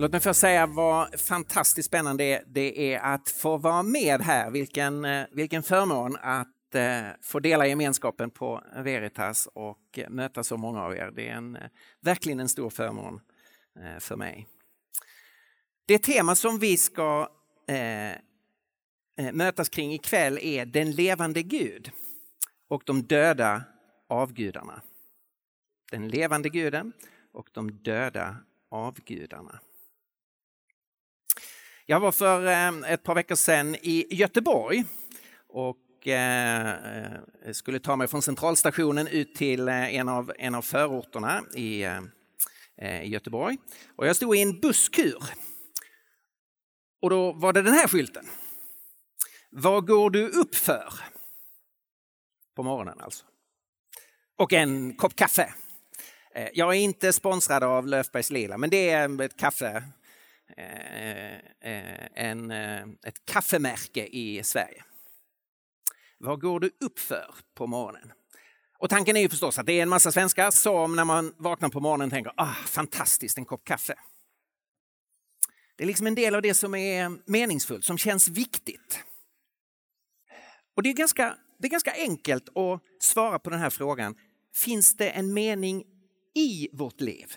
Låt mig först säga vad fantastiskt spännande det är att få vara med här. Vilken, eh, vilken förmån att eh, få dela gemenskapen på Veritas och möta så många av er. Det är en, eh, verkligen en stor förmån för mig. Det tema som vi ska mötas kring ikväll är den levande Gud och de döda avgudarna. Den levande guden och de döda avgudarna. Jag var för eh, ett par veckor sedan i Göteborg och eh, eh, skulle ta mig från centralstationen ut till en av, en av förorterna i, i Göteborg. Och jag stod i en busskur. Och då var det den här skylten. Vad går du upp för? På morgonen alltså. Och en kopp kaffe. Jag är inte sponsrad av Löfbergs Lila, men det är ett kaffe Eh, eh, en, eh, ett kaffemärke i Sverige. Vad går du upp för på morgonen? Och tanken är ju förstås att det är en massa svenskar som när man vaknar på morgonen tänker ah, fantastiskt, en kopp kaffe. Det är liksom en del av det som är meningsfullt, som känns viktigt. Och det är ganska, det är ganska enkelt att svara på den här frågan. Finns det en mening i vårt liv?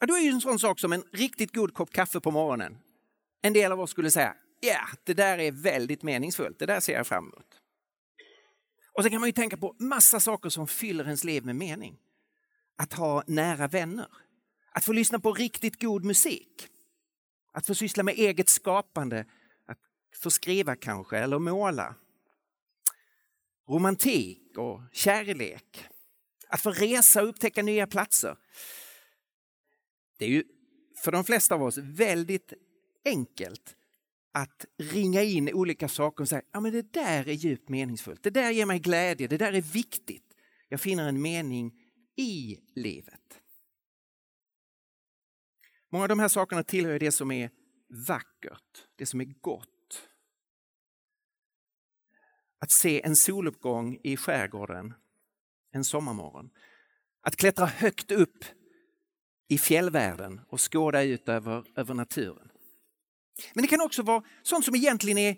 Ja, då är ju en sån sak som en riktigt god kopp kaffe på morgonen. En del av oss skulle säga, ja, yeah, det där är väldigt meningsfullt, det där ser jag fram emot. Och så kan man ju tänka på massa saker som fyller ens liv med mening. Att ha nära vänner, att få lyssna på riktigt god musik, att få syssla med eget skapande, att få skriva kanske eller måla. Romantik och kärlek, att få resa och upptäcka nya platser. Det är ju för de flesta av oss väldigt enkelt att ringa in olika saker och säga ja, men det där är djupt meningsfullt, det där ger mig glädje, det där är viktigt. Jag finner en mening i livet. Många av de här sakerna tillhör det som är vackert, det som är gott. Att se en soluppgång i skärgården en sommarmorgon. Att klättra högt upp i fjällvärlden och skåda ut över, över naturen. Men det kan också vara sånt som egentligen är,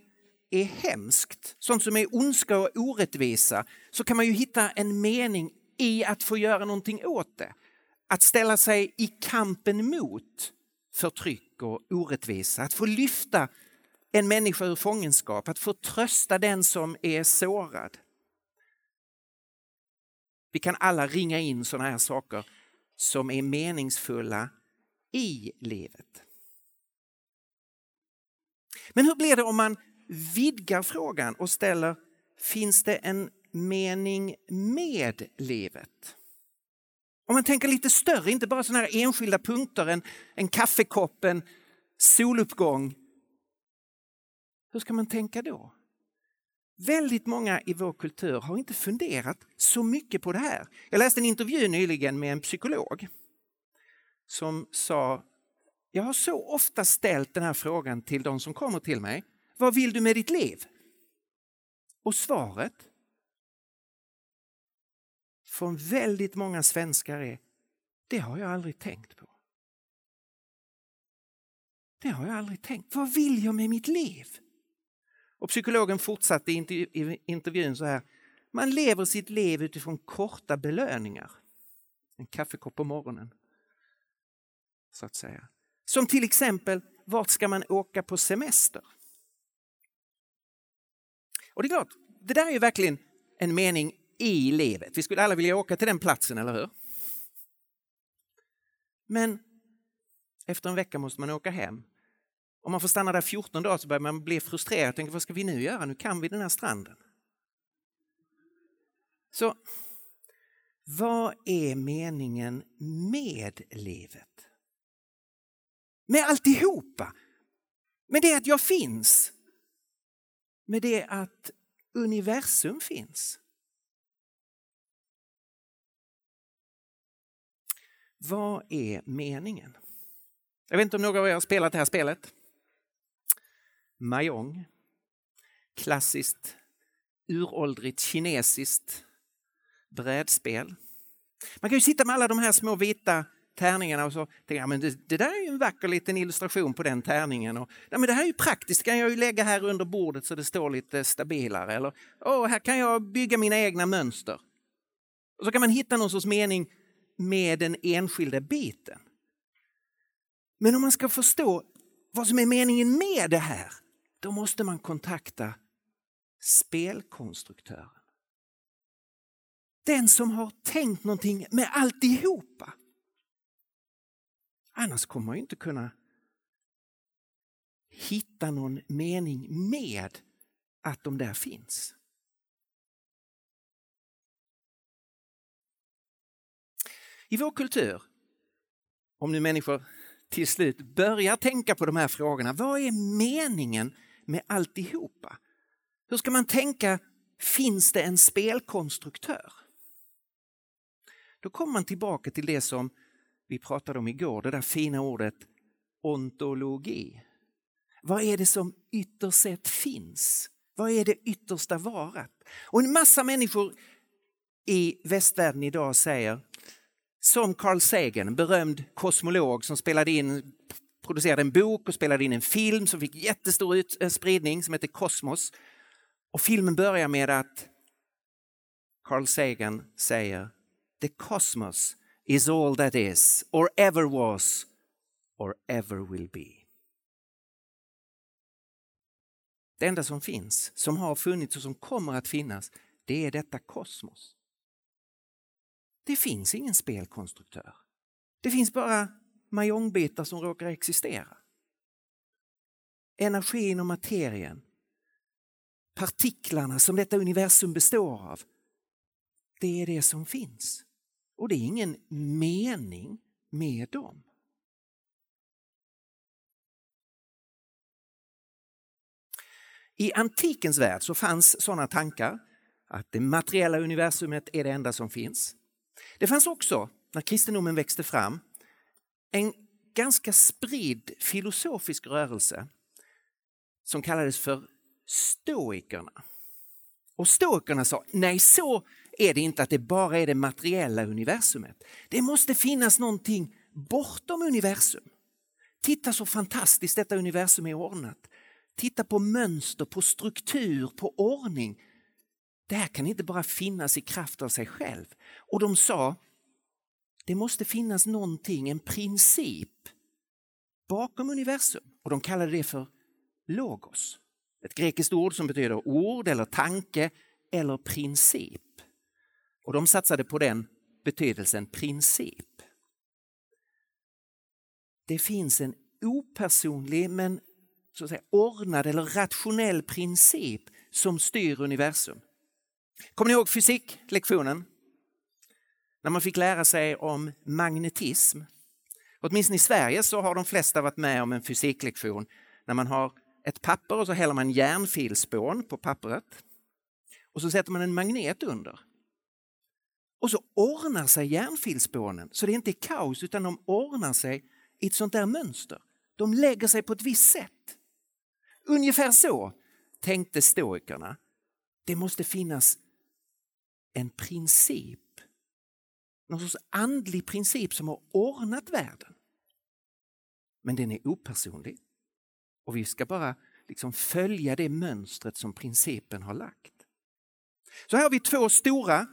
är hemskt, sånt som är ondska och orättvisa. Så kan man ju hitta en mening i att få göra någonting åt det. Att ställa sig i kampen mot förtryck och orättvisa. Att få lyfta en människa ur fångenskap, att få trösta den som är sårad. Vi kan alla ringa in sådana här saker som är meningsfulla i livet. Men hur blir det om man vidgar frågan och ställer, finns det en mening med livet? Om man tänker lite större, inte bara sådana här enskilda punkter, en, en kaffekopp, en soluppgång. Hur ska man tänka då? Väldigt många i vår kultur har inte funderat så mycket på det här. Jag läste en intervju nyligen med en psykolog som sa jag har så ofta ställt den här frågan till de som kommer till mig. Vad vill du med ditt liv? Och svaret från väldigt många svenskar är det har jag aldrig tänkt på. Det har jag aldrig tänkt. Vad vill jag med mitt liv? Och psykologen fortsatte i intervjun så här. Man lever sitt liv utifrån korta belöningar. En kaffekopp på morgonen. Så att säga. Som till exempel, vart ska man åka på semester? Och det är klart, det där är ju verkligen en mening i livet. Vi skulle alla vilja åka till den platsen, eller hur? Men efter en vecka måste man åka hem. Om man får stanna där 14 dagar så börjar man bli frustrerad och vad ska vi nu göra? Nu kan vi den här stranden. Så vad är meningen med livet? Med alltihopa. Med det att jag finns. Med det att universum finns. Vad är meningen? Jag vet inte om några av er har spelat det här spelet? Mahjong. Klassiskt, uråldrigt kinesiskt brädspel. Man kan ju sitta med alla de här små vita tärningarna och så tänka ja, men det, det, där är ju en vacker liten illustration på den tärningen. Och, ja, men det här är ju praktiskt, kan jag ju lägga här under bordet så det står lite stabilare. Eller oh, här kan jag bygga mina egna mönster. Och så kan man hitta någon sorts mening med den enskilda biten. Men om man ska förstå vad som är meningen med det här, då måste man kontakta spelkonstruktören. Den som har tänkt någonting med alltihopa. Annars kommer man inte kunna hitta någon mening med att de där finns. I vår kultur, om nu människor till slut börjar tänka på de här frågorna, vad är meningen med alltihopa? Hur ska man tänka, finns det en spelkonstruktör? Då kommer man tillbaka till det som vi pratade om igår, det där fina ordet ontologi. Vad är det som ytterst sett finns? Vad är det yttersta varat? Och en massa människor i västvärlden idag säger, som Carl Sagan, berömd kosmolog som spelade in, producerade en bok och spelade in en film som fick jättestor ut, eh, spridning som heter Kosmos. Och filmen börjar med att Carl Sagan säger The cosmos is all that is, or ever was, or ever will be. Det enda som finns, som har funnits och som kommer att finnas, det är detta kosmos. Det finns ingen spelkonstruktör. Det finns bara mahjongbitar som råkar existera. Energin och materien, partiklarna som detta universum består av, det är det som finns. Och det är ingen mening med dem. I antikens värld så fanns sådana tankar att det materiella universumet är det enda som finns. Det fanns också, när kristendomen växte fram, en ganska spridd filosofisk rörelse som kallades för stoikerna. Och stoikerna sa, nej så är det inte att det bara är det materiella universumet. Det måste finnas någonting bortom universum. Titta så fantastiskt detta universum är ordnat. Titta på mönster, på struktur, på ordning. Det här kan inte bara finnas i kraft av sig själv. Och de sa, det måste finnas någonting, en princip bakom universum. Och de kallade det för logos. Ett grekiskt ord som betyder ord eller tanke eller princip. Och de satsade på den betydelsen princip. Det finns en opersonlig men så att säga, ordnad eller rationell princip som styr universum. Kommer ni ihåg fysiklektionen? När man fick lära sig om magnetism. Åtminstone i Sverige så har de flesta varit med om en fysiklektion när man har ett papper och så häller man järnfilspån på pappret. Och så sätter man en magnet under. Och så ordnar sig järnfilspånen så det inte är kaos utan de ordnar sig i ett sånt där mönster. De lägger sig på ett visst sätt. Ungefär så tänkte stoikerna. Det måste finnas en princip, någon sorts andlig princip som har ordnat världen. Men den är opersonlig och vi ska bara liksom följa det mönstret som principen har lagt. Så här har vi två stora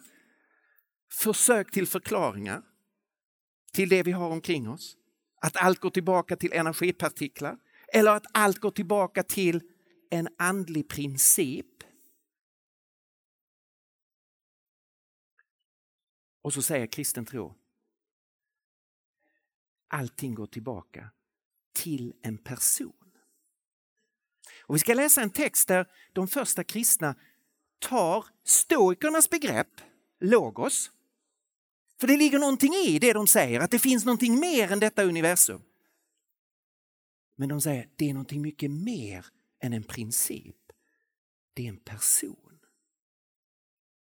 försök till förklaringar till det vi har omkring oss. Att allt går tillbaka till energipartiklar eller att allt går tillbaka till en andlig princip. Och så säger kristen tro allting går tillbaka till en person. Och vi ska läsa en text där de första kristna tar stoikernas begrepp, logos, för det ligger någonting i det de säger, att det finns någonting mer än detta universum. Men de säger det är någonting mycket mer än en princip. Det är en person.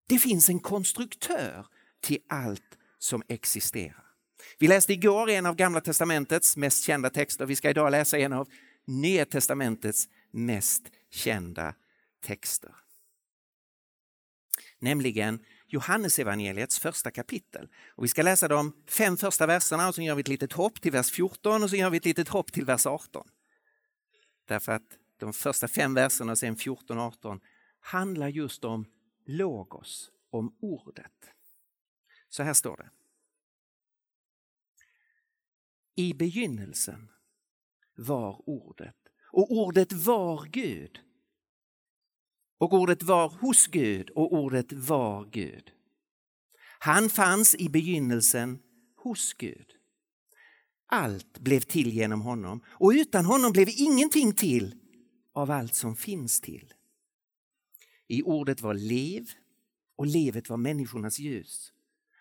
Det finns en konstruktör till allt som existerar. Vi läste igår en av Gamla testamentets mest kända texter. Vi ska idag läsa en av Nya testamentets mest kända texter. Nämligen Johannesevangeliets första kapitel. Och vi ska läsa de fem första verserna och så gör vi ett litet hopp till vers 14 och så gör vi ett litet hopp till vers 18. Därför att de första fem verserna och sen 14 och 18 handlar just om logos, om ordet. Så här står det. I begynnelsen var ordet och ordet var Gud. Och ordet var hos Gud och ordet var Gud. Han fanns i begynnelsen hos Gud. Allt blev till genom honom och utan honom blev ingenting till av allt som finns till. I ordet var liv och livet var människornas ljus.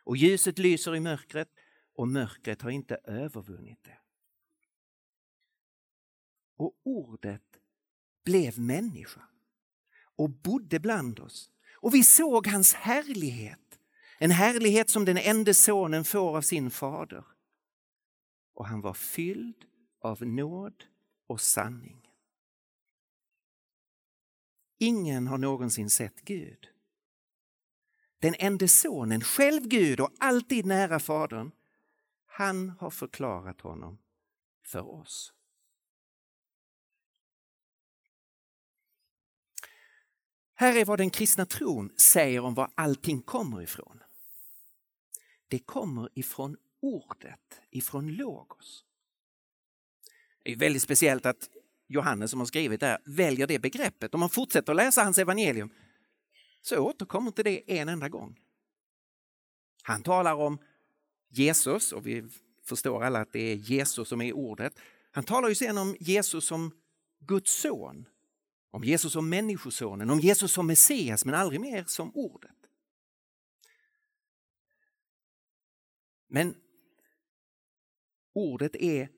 Och ljuset lyser i mörkret och mörkret har inte övervunnit det. Och ordet blev människa och bodde bland oss. Och vi såg hans härlighet, en härlighet som den enda sonen får av sin fader. Och han var fylld av nåd och sanning. Ingen har någonsin sett Gud. Den enda sonen, själv Gud och alltid nära Fadern, han har förklarat honom för oss. Här är vad den kristna tron säger om var allting kommer ifrån. Det kommer ifrån ordet, ifrån logos. Det är väldigt speciellt att Johannes som har skrivit det här väljer det begreppet. Om man fortsätter läsa hans evangelium så återkommer inte det en enda gång. Han talar om Jesus och vi förstår alla att det är Jesus som är ordet. Han talar ju sen om Jesus som Guds son, om Jesus som människosonen, om Jesus som Messias men aldrig mer som ordet. Men ordet är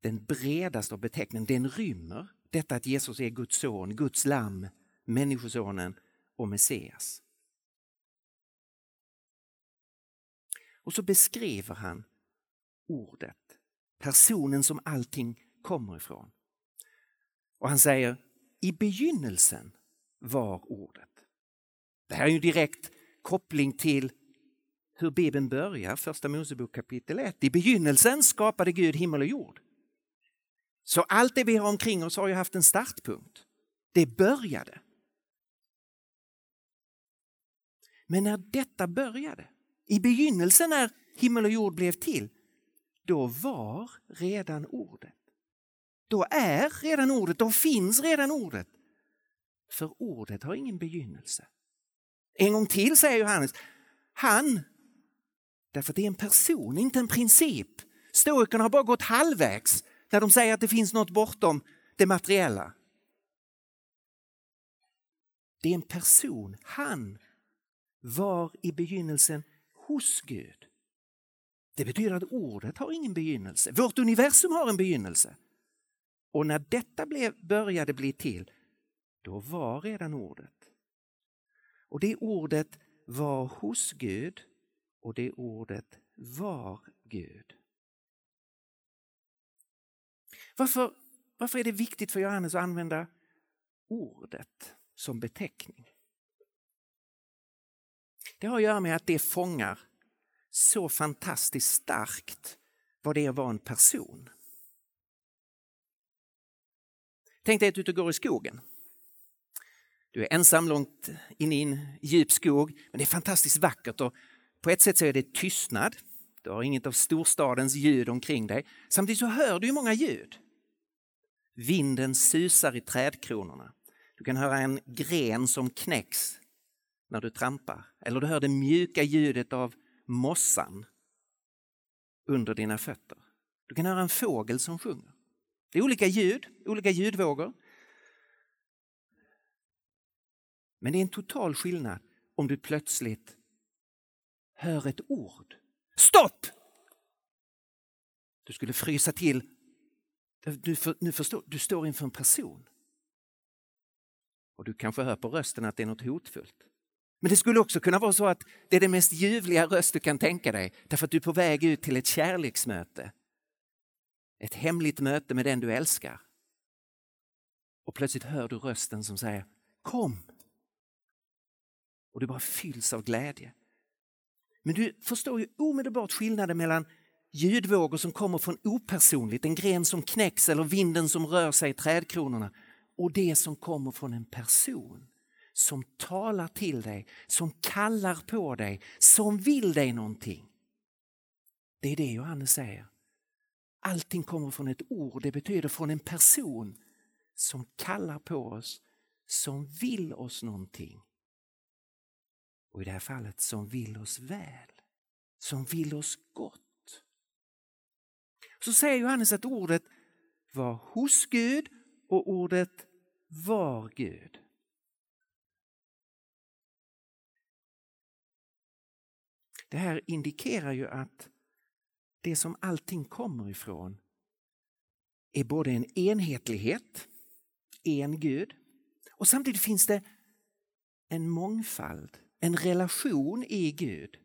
den bredaste av beteckningen. Den rymmer detta att Jesus är Guds son, Guds lamm, människosonen och Messias. Och så beskriver han ordet, personen som allting kommer ifrån. Och han säger, i begynnelsen var ordet. Det här är ju direkt koppling till hur Bibeln börjar, första Mosebok kapitel 1. I begynnelsen skapade Gud himmel och jord. Så allt det vi har omkring oss har ju haft en startpunkt. Det började. Men när detta började, i begynnelsen när himmel och jord blev till, då var redan ordet. Då är redan ordet, då finns redan ordet. För ordet har ingen begynnelse. En gång till säger Johannes, han, därför att det är en person, inte en princip. Stoikerna har bara gått halvvägs när de säger att det finns något bortom det materiella. Det är en person, han var i begynnelsen hos Gud. Det betyder att ordet har ingen begynnelse. Vårt universum har en begynnelse. Och när detta blev, började bli till, då var redan ordet. Och det ordet var hos Gud och det ordet var Gud. Varför, varför är det viktigt för Johannes att använda ordet som beteckning? Det har att göra med att det fångar så fantastiskt starkt vad det är att vara en person. Tänk dig att du ute och går i skogen. Du är ensam långt in i en djup skog, men det är fantastiskt vackert och på ett sätt så är det tystnad. Du har inget av storstadens ljud omkring dig. Samtidigt så hör du många ljud. Vinden susar i trädkronorna. Du kan höra en gren som knäcks när du trampar. Eller du hör det mjuka ljudet av mossan under dina fötter. Du kan höra en fågel som sjunger. Det är olika ljud, olika ljudvågor. Men det är en total skillnad om du plötsligt hör ett ord. Stopp! Du skulle frysa till. Du, för, nu förstår, du står inför en person. Och du kanske hör på rösten att det är något hotfullt. Men det skulle också kunna vara så att det är den mest ljuvliga röst du kan tänka dig därför att du är på väg ut till ett kärleksmöte. Ett hemligt möte med den du älskar. Och plötsligt hör du rösten som säger Kom! Och du bara fylls av glädje. Men du förstår ju omedelbart skillnaden mellan ljudvågor som kommer från opersonligt, en gren som knäcks eller vinden som rör sig i trädkronorna och det som kommer från en person som talar till dig, som kallar på dig, som vill dig någonting. Det är det Johannes säger. Allting kommer från ett ord, det betyder från en person som kallar på oss, som vill oss någonting. Och i det här fallet som vill oss väl, som vill oss gott. Så säger Johannes att ordet var hos Gud och ordet var Gud. Det här indikerar ju att det som allting kommer ifrån är både en enhetlighet, en Gud, och samtidigt finns det en mångfald, en relation i Gud.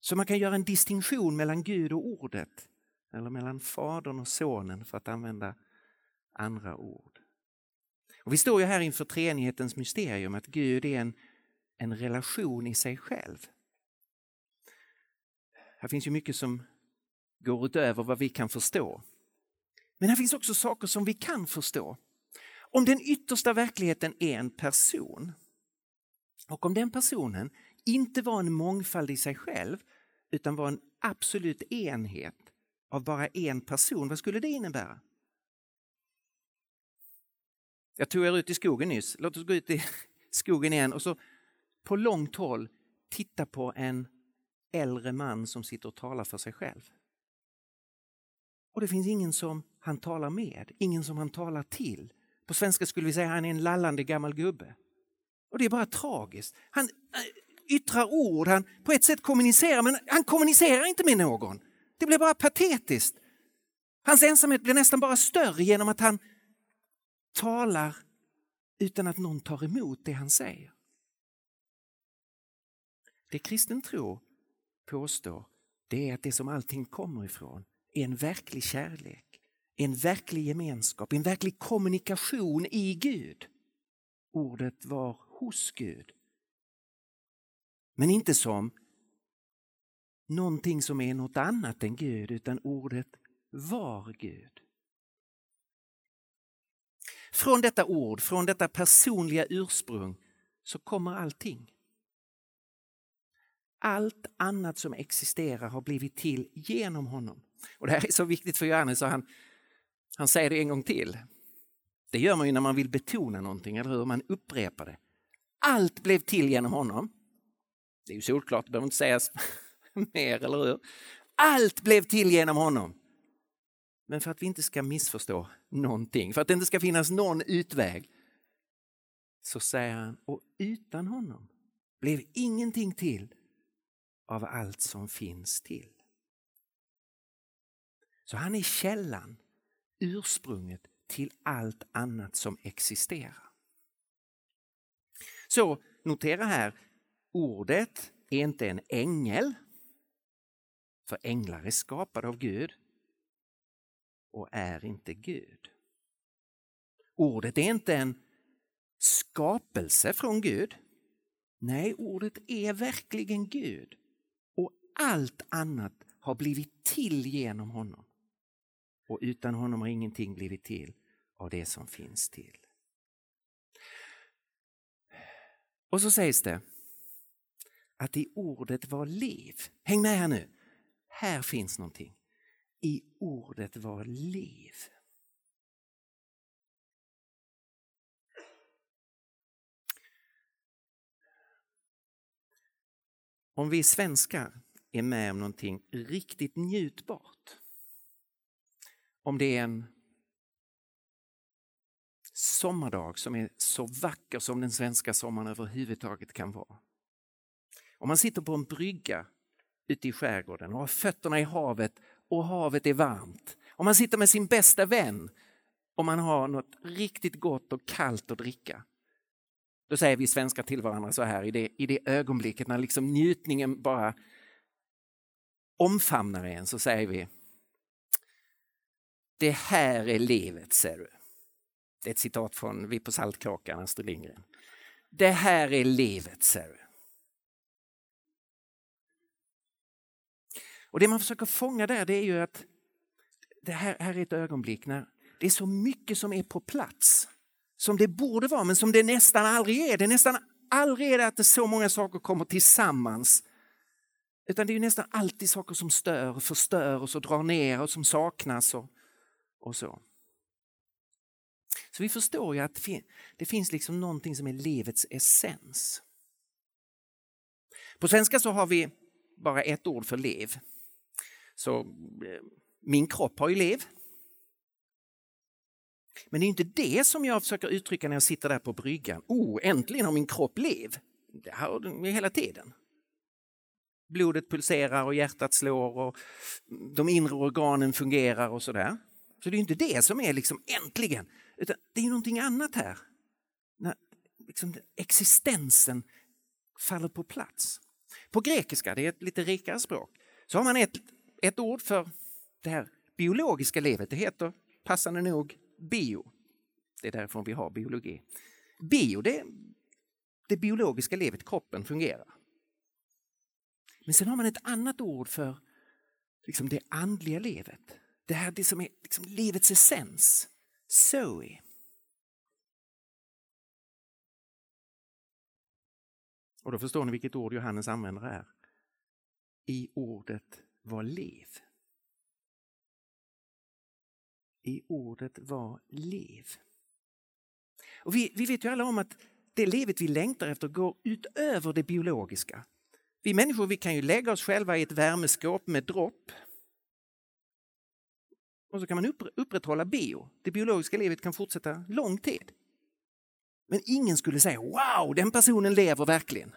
Så man kan göra en distinktion mellan Gud och ordet, eller mellan Fadern och Sonen för att använda andra ord. Och vi står ju här inför treenighetens mysterium, att Gud är en, en relation i sig själv. Här finns ju mycket som går utöver vad vi kan förstå. Men här finns också saker som vi kan förstå. Om den yttersta verkligheten är en person och om den personen inte var en mångfald i sig själv utan var en absolut enhet av bara en person, vad skulle det innebära? Jag tog er ut i skogen nyss, låt oss gå ut i skogen igen och så på långt håll titta på en äldre man som sitter och talar för sig själv. Och det finns ingen som han talar med, ingen som han talar till. På svenska skulle vi säga att han är en lallande gammal gubbe. Och det är bara tragiskt. Han äh, yttrar ord, han på ett sätt kommunicerar, men han kommunicerar inte med någon. Det blir bara patetiskt. Hans ensamhet blir nästan bara större genom att han talar utan att någon tar emot det han säger. Det kristen tro påstår det är att det som allting kommer ifrån är en verklig kärlek, en verklig gemenskap, en verklig kommunikation i Gud. Ordet var hos Gud. Men inte som någonting som är något annat än Gud, utan ordet var Gud. Från detta ord, från detta personliga ursprung, så kommer allting. Allt annat som existerar har blivit till genom honom. Och Det här är så viktigt för Johannes så han, han säger det en gång till. Det gör man ju när man vill betona någonting, eller hur? Man upprepar det. Allt blev till genom honom. Det är ju solklart, det behöver inte sägas mer, eller hur? Allt blev till genom honom. Men för att vi inte ska missförstå någonting, för att det inte ska finnas någon utväg, så säger han, och utan honom blev ingenting till av allt som finns till. Så han är källan, ursprunget till allt annat som existerar. Så notera här, ordet är inte en ängel, för änglar är skapade av Gud och är inte Gud. Ordet är inte en skapelse från Gud. Nej, ordet är verkligen Gud allt annat har blivit till genom honom. Och utan honom har ingenting blivit till av det som finns till. Och så sägs det att i ordet var liv. Häng med här nu. Här finns någonting. I ordet var liv. Om vi svenskar är med om någonting riktigt njutbart om det är en sommardag som är så vacker som den svenska sommaren överhuvudtaget kan vara. Om man sitter på en brygga ute i skärgården och har fötterna i havet och havet är varmt. Om man sitter med sin bästa vän och man har något riktigt gott och kallt att dricka. Då säger vi svenskar till varandra så här i det, i det ögonblicket när liksom njutningen bara omfamnar en så säger vi Det här är livet, ser du. Det är ett citat från Vi på Saltkråkan, Astrid Lindgren. Det här är livet, ser du. Och det man försöker fånga där det är ju att det här, här är ett ögonblick när det är så mycket som är på plats som det borde vara men som det nästan aldrig är. Det är nästan aldrig är det att det så många saker kommer tillsammans. Utan det är nästan alltid saker som stör, förstör och så drar ner och som saknas och, och så. Så vi förstår ju att det finns liksom någonting som är livets essens. På svenska så har vi bara ett ord för liv. Så eh, min kropp har ju liv. Men det är inte det som jag försöker uttrycka när jag sitter där på bryggan. Oh, äntligen har min kropp liv. Det har den hela tiden. Blodet pulserar och hjärtat slår och de inre organen fungerar och sådär. Så det är inte det som är liksom äntligen, utan det är någonting annat här. När liksom existensen faller på plats. På grekiska, det är ett lite rikare språk, så har man ett, ett ord för det här biologiska livet. Det heter passande nog bio. Det är därifrån vi har biologi. Bio, det, det biologiska livet, kroppen fungerar. Men sen har man ett annat ord för liksom det andliga livet. Det här det som är liksom livets essens, Zoe. Och då förstår ni vilket ord Johannes använder här. I ordet var liv. I ordet var liv. Och vi, vi vet ju alla om att det livet vi längtar efter går utöver det biologiska. Vi människor vi kan ju lägga oss själva i ett värmeskåp med dropp. Och så kan man upprätthålla bio. Det biologiska livet kan fortsätta lång tid. Men ingen skulle säga wow, den personen lever verkligen.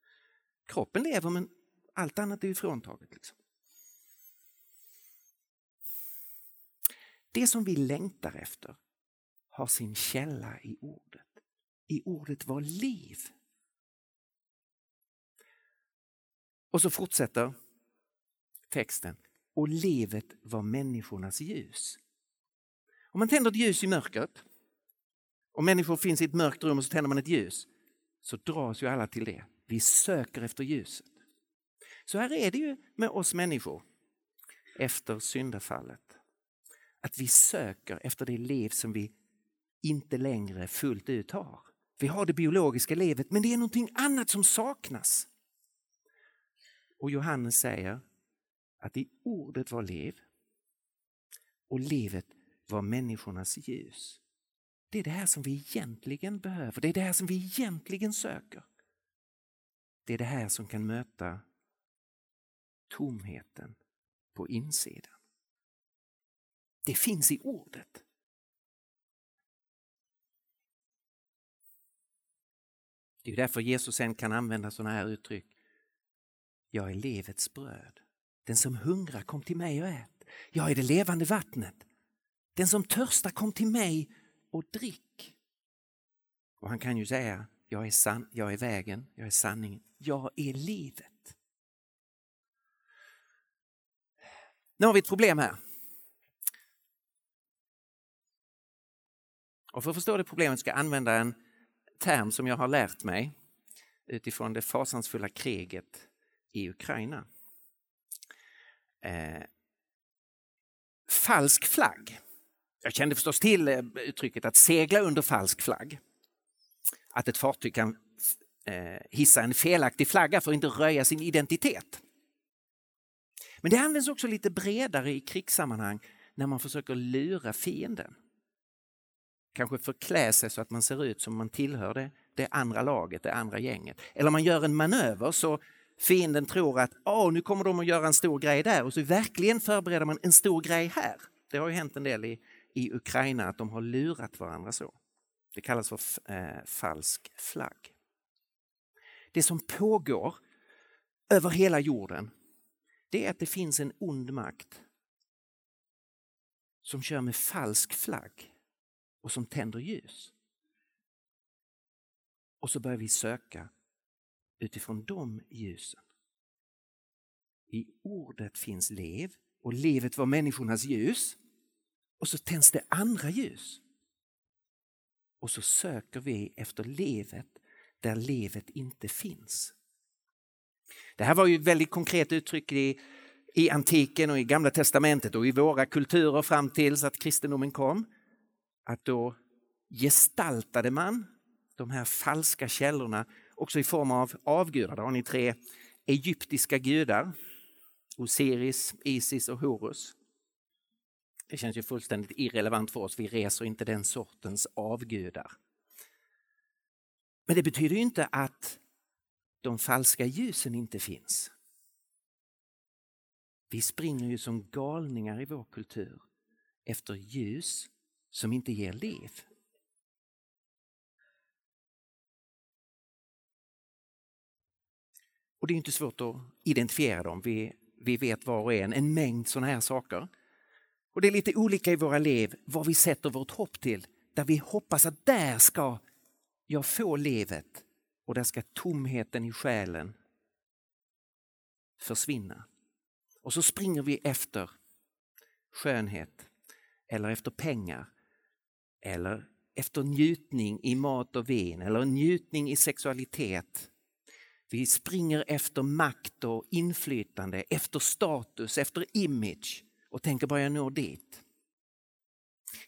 Kroppen lever men allt annat är ju fråntaget. Liksom. Det som vi längtar efter har sin källa i ordet. I ordet var liv. Och så fortsätter texten. Och livet var människornas ljus. Om man tänder ett ljus i mörkret, och människor finns i ett mörkt rum och så tänder man ett ljus, så dras ju alla till det. Vi söker efter ljuset. Så här är det ju med oss människor efter syndafallet. Att vi söker efter det liv som vi inte längre fullt ut har. Vi har det biologiska livet men det är någonting annat som saknas. Och Johannes säger att i ordet var liv och livet var människornas ljus. Det är det här som vi egentligen behöver, det är det här som vi egentligen söker. Det är det här som kan möta tomheten på insidan. Det finns i ordet. Det är därför Jesus sen kan använda sådana här uttryck. Jag är livets bröd. Den som hungrar kom till mig och ät. Jag är det levande vattnet. Den som törstar kom till mig och drick. Och han kan ju säga, jag är, san jag är vägen, jag är sanningen, jag är livet. Nu har vi ett problem här. Och för att förstå det problemet ska jag använda en term som jag har lärt mig utifrån det fasansfulla kriget i Ukraina. Eh, falsk flagg. Jag kände förstås till eh, uttrycket att segla under falsk flagg. Att ett fartyg kan eh, hissa en felaktig flagga för att inte röja sin identitet. Men det används också lite bredare i krigssammanhang när man försöker lura fienden kanske förklä sig så att man ser ut som man tillhör det, det andra laget, det andra gänget. Eller man gör en manöver så fienden tror att oh, nu kommer de att göra en stor grej där och så verkligen förbereder man en stor grej här. Det har ju hänt en del i, i Ukraina att de har lurat varandra så. Det kallas för eh, falsk flagg. Det som pågår över hela jorden, det är att det finns en ond makt som kör med falsk flagg och som tänder ljus. Och så börjar vi söka utifrån de ljusen. I ordet finns liv och livet var människornas ljus. Och så tänds det andra ljus. Och så söker vi efter livet där livet inte finns. Det här var ju ett väldigt konkret uttryck i, i antiken och i Gamla testamentet och i våra kulturer fram tills att kristendomen kom. Att då gestaltade man de här falska källorna också i form av avgudar. Där har ni tre egyptiska gudar. Osiris, Isis och Horus. Det känns ju fullständigt irrelevant för oss, vi reser inte den sortens avgudar. Men det betyder ju inte att de falska ljusen inte finns. Vi springer ju som galningar i vår kultur efter ljus som inte ger liv. Och det är inte svårt att identifiera dem. Vi, vi vet var och en en mängd sådana här saker. Och det är lite olika i våra liv vad vi sätter vårt hopp till. Där vi hoppas att där ska jag få livet och där ska tomheten i själen försvinna. Och så springer vi efter skönhet eller efter pengar eller efter njutning i mat och vin eller njutning i sexualitet. Vi springer efter makt och inflytande, efter status, efter image och tänker bara jag når dit.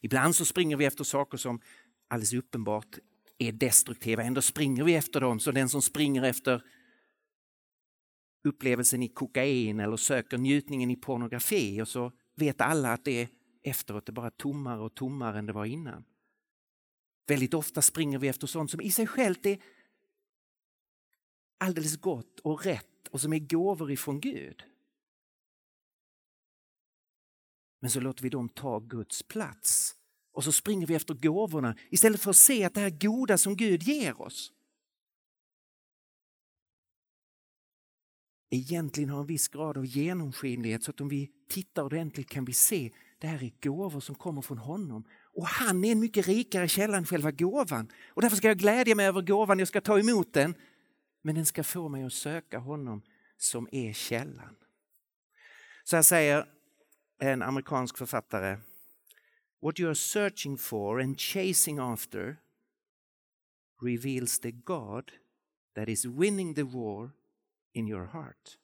Ibland så springer vi efter saker som alldeles uppenbart är destruktiva, ändå springer vi efter dem. Så den som springer efter upplevelsen i kokain eller söker njutningen i pornografi och så vet alla att det är efteråt är bara tommare och tommare än det var innan. Väldigt ofta springer vi efter sånt som i sig självt är alldeles gott och rätt och som är gåvor ifrån Gud. Men så låter vi dem ta Guds plats. Och så springer vi efter gåvorna istället för att se att det här goda som Gud ger oss egentligen har en viss grad av genomskinlighet så att om vi tittar ordentligt kan vi se att det här är gåvor som kommer från honom. Och han är en mycket rikare källa än själva gåvan. Och därför ska jag glädja mig över gåvan, jag ska ta emot den. Men den ska få mig att söka honom som är källan. Så här säger en amerikansk författare. What you are searching for and chasing after reveals the God that is winning the war in your heart.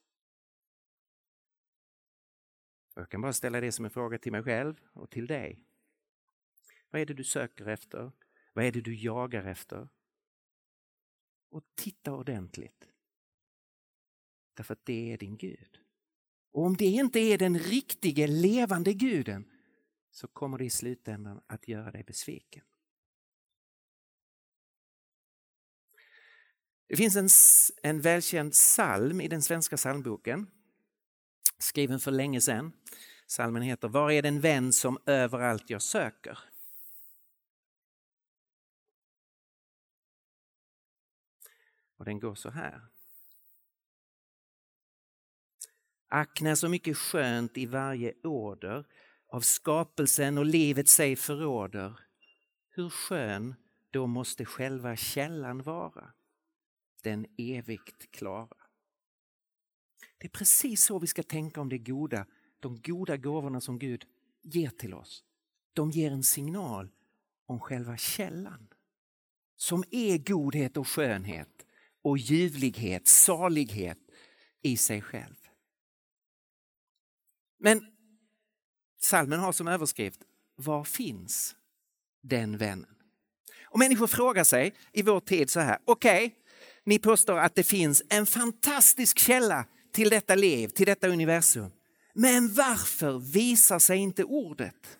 Jag kan bara ställa det som en fråga till mig själv och till dig. Vad är det du söker efter? Vad är det du jagar efter? Och titta ordentligt. Därför att det är din Gud. Och om det inte är den riktige levande guden så kommer det i slutändan att göra dig besviken. Det finns en, en välkänd psalm i den svenska psalmboken, skriven för länge sedan. Salmen heter Var är den vän som överallt jag söker? Och den går så här. Ack, när så mycket skönt i varje åder av skapelsen och livet sig förråder. Hur skön då måste själva källan vara, den evigt klara. Det är precis så vi ska tänka om det goda, de goda gåvorna som Gud ger till oss. De ger en signal om själva källan som är godhet och skönhet och ljuvlighet, salighet i sig själv. Men salmen har som överskrift Var finns den vännen? Och människor frågar sig i vår tid så här, okej, okay, ni påstår att det finns en fantastisk källa till detta liv, till detta universum. Men varför visar sig inte ordet?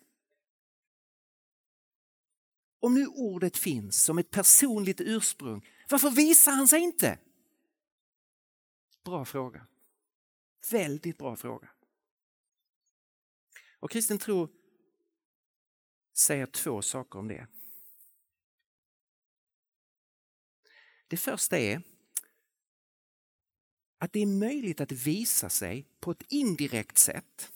Om nu ordet finns som ett personligt ursprung, varför visar han sig inte? Bra fråga. Väldigt bra fråga. Och kristen tro säger två saker om det. Det första är att det är möjligt att visa sig på ett indirekt sätt.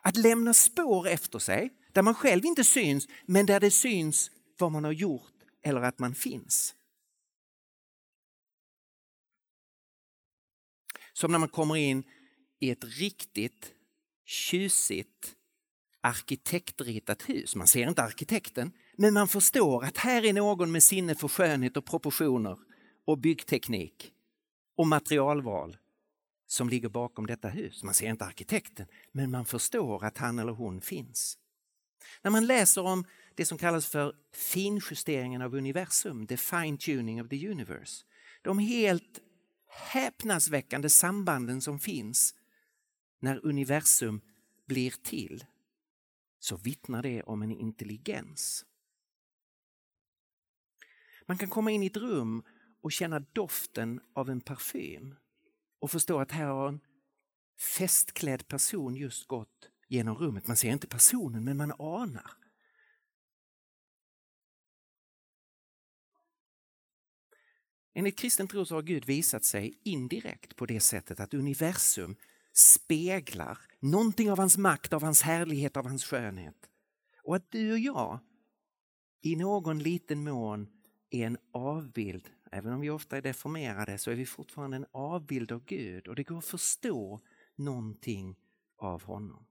Att lämna spår efter sig där man själv inte syns men där det syns vad man har gjort eller att man finns. Som när man kommer in i ett riktigt tjusigt arkitektritat hus. Man ser inte arkitekten, men man förstår att här är någon med sinne för skönhet och proportioner och byggteknik och materialval som ligger bakom detta hus. Man ser inte arkitekten, men man förstår att han eller hon finns. När man läser om det som kallas för finjusteringen av universum, the fine tuning of the universe, de helt häpnadsväckande sambanden som finns när universum blir till, så vittnar det om en intelligens. Man kan komma in i ett rum och känna doften av en parfym och förstå att här har en festklädd person just gått genom rummet. Man ser inte personen men man anar. Enligt kristen tro så har Gud visat sig indirekt på det sättet att universum speglar någonting av hans makt, av hans härlighet, av hans skönhet. Och att du och jag i någon liten mån är en avbild, även om vi ofta är deformerade så är vi fortfarande en avbild av Gud och det går att förstå någonting av honom.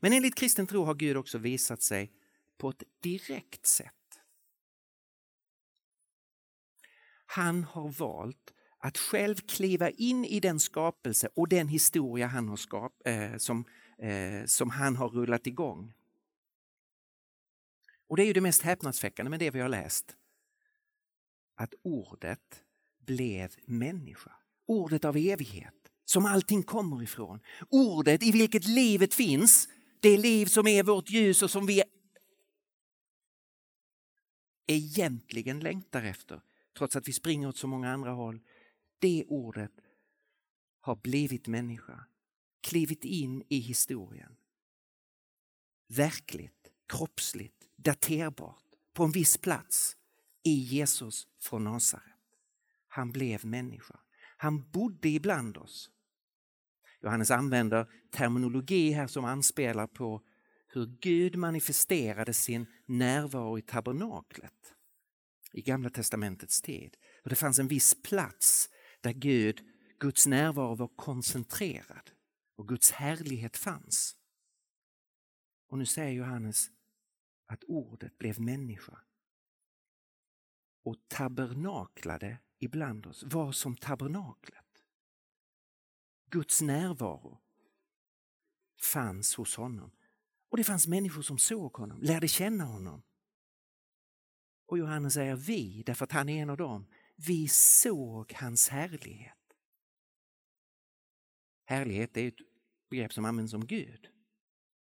Men enligt kristen tro har Gud också visat sig på ett direkt sätt. Han har valt att själv kliva in i den skapelse och den historia han har skap, eh, som, eh, som han har rullat igång. Och det är ju det mest häpnadsväckande med det vi har läst. Att ordet blev människa. Ordet av evighet, som allting kommer ifrån. Ordet i vilket livet finns, det liv som är vårt ljus och som vi egentligen längtar efter, trots att vi springer åt så många andra håll. Det ordet har blivit människa, klivit in i historien. Verkligt, kroppsligt, daterbart, på en viss plats i Jesus från Nasaret. Han blev människa. Han bodde ibland oss. Johannes använder terminologi här som anspelar på hur Gud manifesterade sin närvaro i tabernaklet i Gamla testamentets tid. Och det fanns en viss plats där Gud, Guds närvaro var koncentrerad och Guds härlighet fanns. Och nu säger Johannes att ordet blev människa och tabernaklade ibland oss, var som tabernaklet. Guds närvaro fanns hos honom. Och det fanns människor som såg honom, lärde känna honom. Och Johannes säger vi, därför att han är en av dem. Vi såg hans härlighet. Härlighet är ett begrepp som används om Gud.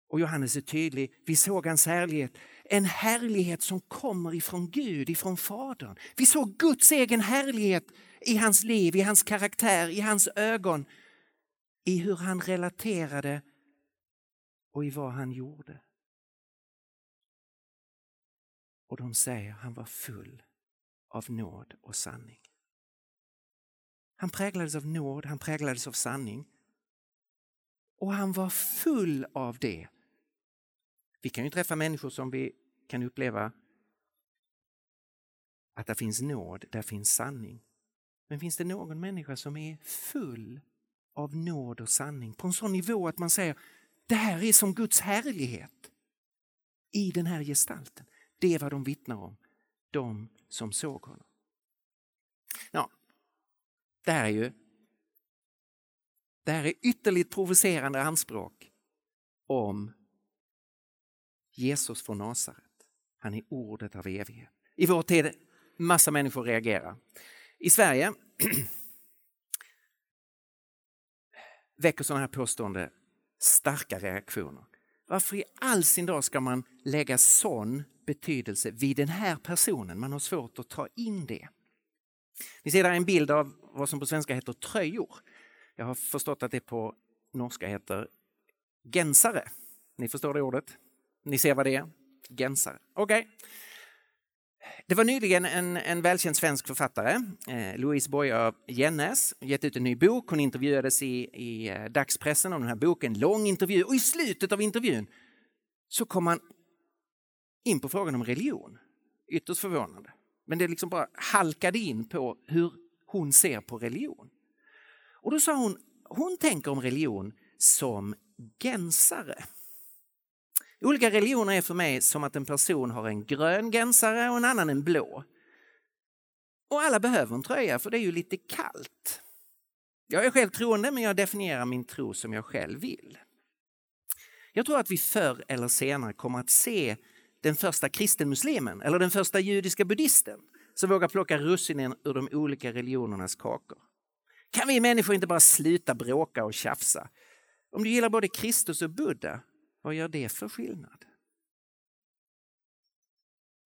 Och Johannes är tydlig, vi såg hans härlighet. En härlighet som kommer ifrån Gud, ifrån Fadern. Vi såg Guds egen härlighet i hans liv, i hans karaktär, i hans ögon. I hur han relaterade och i vad han gjorde. Och de säger han var full av nåd och sanning. Han präglades av nåd, han präglades av sanning. Och han var full av det. Vi kan ju träffa människor som vi kan uppleva att det finns nåd, där finns sanning. Men finns det någon människa som är full av nåd och sanning på en sån nivå att man säger det här är som Guds härlighet i den här gestalten. Det är vad de vittnar om, de som såg honom. Ja, det här är ju det här är ytterligt provocerande anspråk om Jesus från Nasaret. Han är ordet av evighet. I vår tid massa människor reagerar. I Sverige väcker sådana här påståenden starka reaktioner. Varför i all sin dag ska man lägga sån betydelse vid den här personen? Man har svårt att ta in det. Ni ser där en bild av vad som på svenska heter tröjor. Jag har förstått att det på norska heter gensare. Ni förstår det ordet? Ni ser vad det är? Gensare. Okej. Okay. Det var nyligen en, en välkänd svensk författare, eh, Louise Boye Jennes, gett ut en ny bok. Hon intervjuades i, i eh, dagspressen om den här boken, lång intervju och i slutet av intervjun så kom man in på frågan om religion. Ytterst förvånande. Men det liksom bara halkade in på hur hon ser på religion. Och då sa hon, hon tänker om religion som gensare. Olika religioner är för mig som att en person har en grön gensare och en annan en blå. Och alla behöver en tröja för det är ju lite kallt. Jag är själv troende men jag definierar min tro som jag själv vill. Jag tror att vi förr eller senare kommer att se den första kristenmuslimen eller den första judiska buddhisten som vågar plocka russinen ur de olika religionernas kakor. Kan vi människor inte bara sluta bråka och tjafsa? Om du gillar både Kristus och Buddha, vad gör det för skillnad?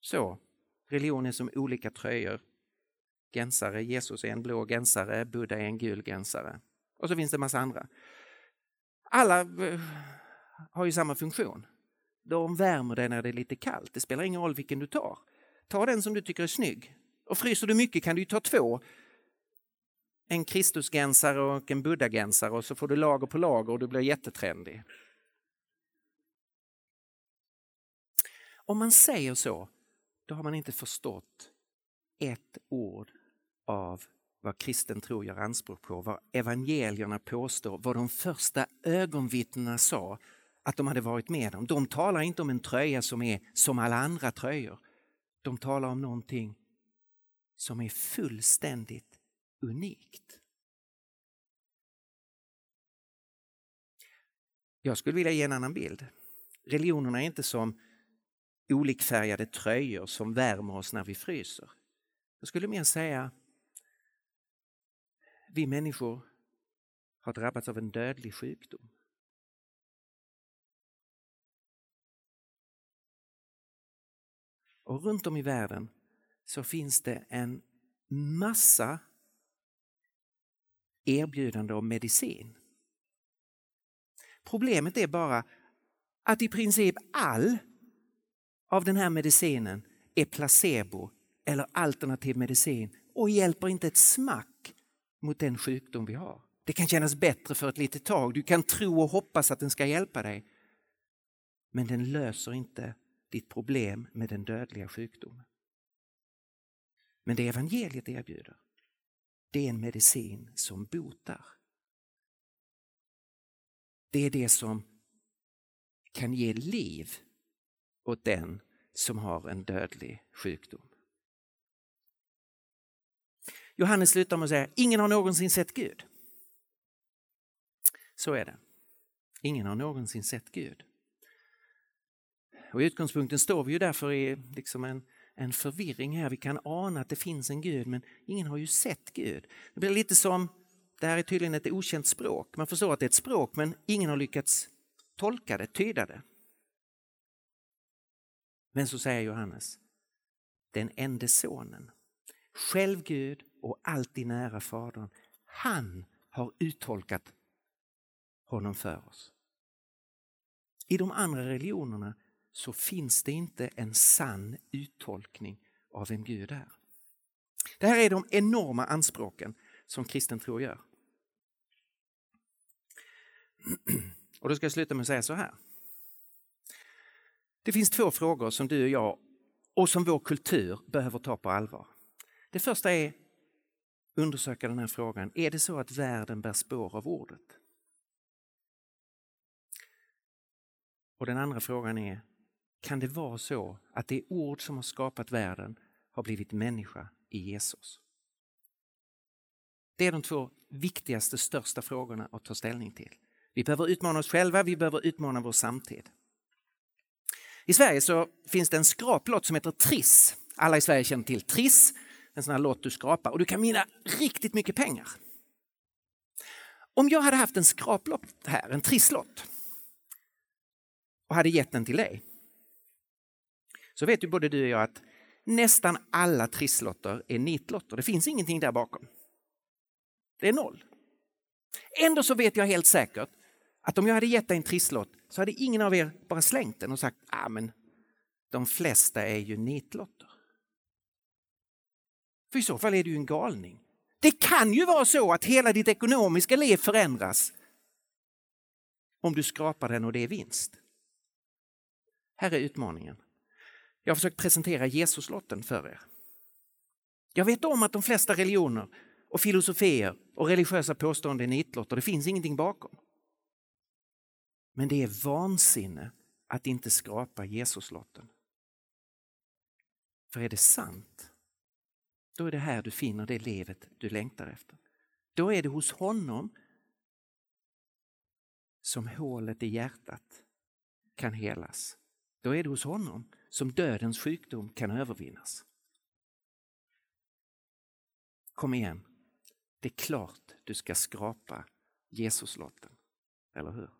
Så, religion är som olika tröjor. Gensare, Jesus är en blå gensare, Buddha är en gul gensare. Och så finns det en massa andra. Alla eh, har ju samma funktion. De värmer dig när det är lite kallt. Det spelar ingen roll vilken du tar. Ta den som du tycker är snygg. Och fryser du mycket kan du ta två. En Kristusgänsare och en Buddhagänsare och så får du lager på lager och du blir jättetrendig. Om man säger så, då har man inte förstått ett ord av vad kristen tro gör anspråk på, vad evangelierna påstår, vad de första ögonvittnena sa att de hade varit med om. De talar inte om en tröja som är som alla andra tröjor. De talar om någonting som är fullständigt unikt. Jag skulle vilja ge en annan bild. Religionerna är inte som olikfärgade tröjor som värmer oss när vi fryser. Jag skulle mer säga vi människor har drabbats av en dödlig sjukdom. Och runt om i världen så finns det en massa erbjudande om medicin. Problemet är bara att i princip all av den här medicinen är placebo eller alternativ medicin och hjälper inte ett smack mot den sjukdom vi har. Det kan kännas bättre för ett litet tag, du kan tro och hoppas att den ska hjälpa dig. Men den löser inte ditt problem med den dödliga sjukdomen. Men det evangeliet erbjuder, det är en medicin som botar. Det är det som kan ge liv åt den som har en dödlig sjukdom. Johannes slutar med att säga, ingen har någonsin sett Gud. Så är det. Ingen har någonsin sett Gud. Och I utgångspunkten står vi ju därför i liksom en, en förvirring här. Vi kan ana att det finns en Gud men ingen har ju sett Gud. Det blir lite som, det här är tydligen ett okänt språk. Man förstår att det är ett språk men ingen har lyckats tolka det, tyda det. Men så säger Johannes, den enda sonen, själv Gud och alltid nära Fadern, han har uttolkat honom för oss. I de andra religionerna så finns det inte en sann uttolkning av vem Gud är. Det här är de enorma anspråken som kristen tro gör. Och då ska jag sluta med att säga så här. Det finns två frågor som du och jag och som vår kultur behöver ta på allvar. Det första är undersöka den här frågan. Är det så att världen bär spår av ordet? Och den andra frågan är, kan det vara så att det ord som har skapat världen har blivit människa i Jesus? Det är de två viktigaste, största frågorna att ta ställning till. Vi behöver utmana oss själva, vi behöver utmana vår samtid. I Sverige så finns det en skraplott som heter Triss. Alla i Sverige känner till Triss, en sån här lott du skrapar och du kan vinna riktigt mycket pengar. Om jag hade haft en skraplott här, en trisslott, och hade gett den till dig, så vet ju både du och jag att nästan alla trisslotter är nitlotter. Det finns ingenting där bakom. Det är noll. Ändå så vet jag helt säkert att om jag hade gett dig en trisslott så hade ingen av er bara slängt den och sagt ah, men de flesta är ju nitlotter. För i så fall är du en galning. Det kan ju vara så att hela ditt ekonomiska liv förändras om du skrapar den och det är vinst. Här är utmaningen. Jag har försökt presentera Jesuslotten för er. Jag vet om att de flesta religioner och filosofier och religiösa påståenden är nitlotter, det finns ingenting bakom. Men det är vansinne att inte skrapa Jesuslotten. För är det sant, då är det här du finner det livet du längtar efter. Då är det hos honom som hålet i hjärtat kan helas. Då är det hos honom som dödens sjukdom kan övervinnas. Kom igen, det är klart du ska skrapa Jesuslotten, eller hur?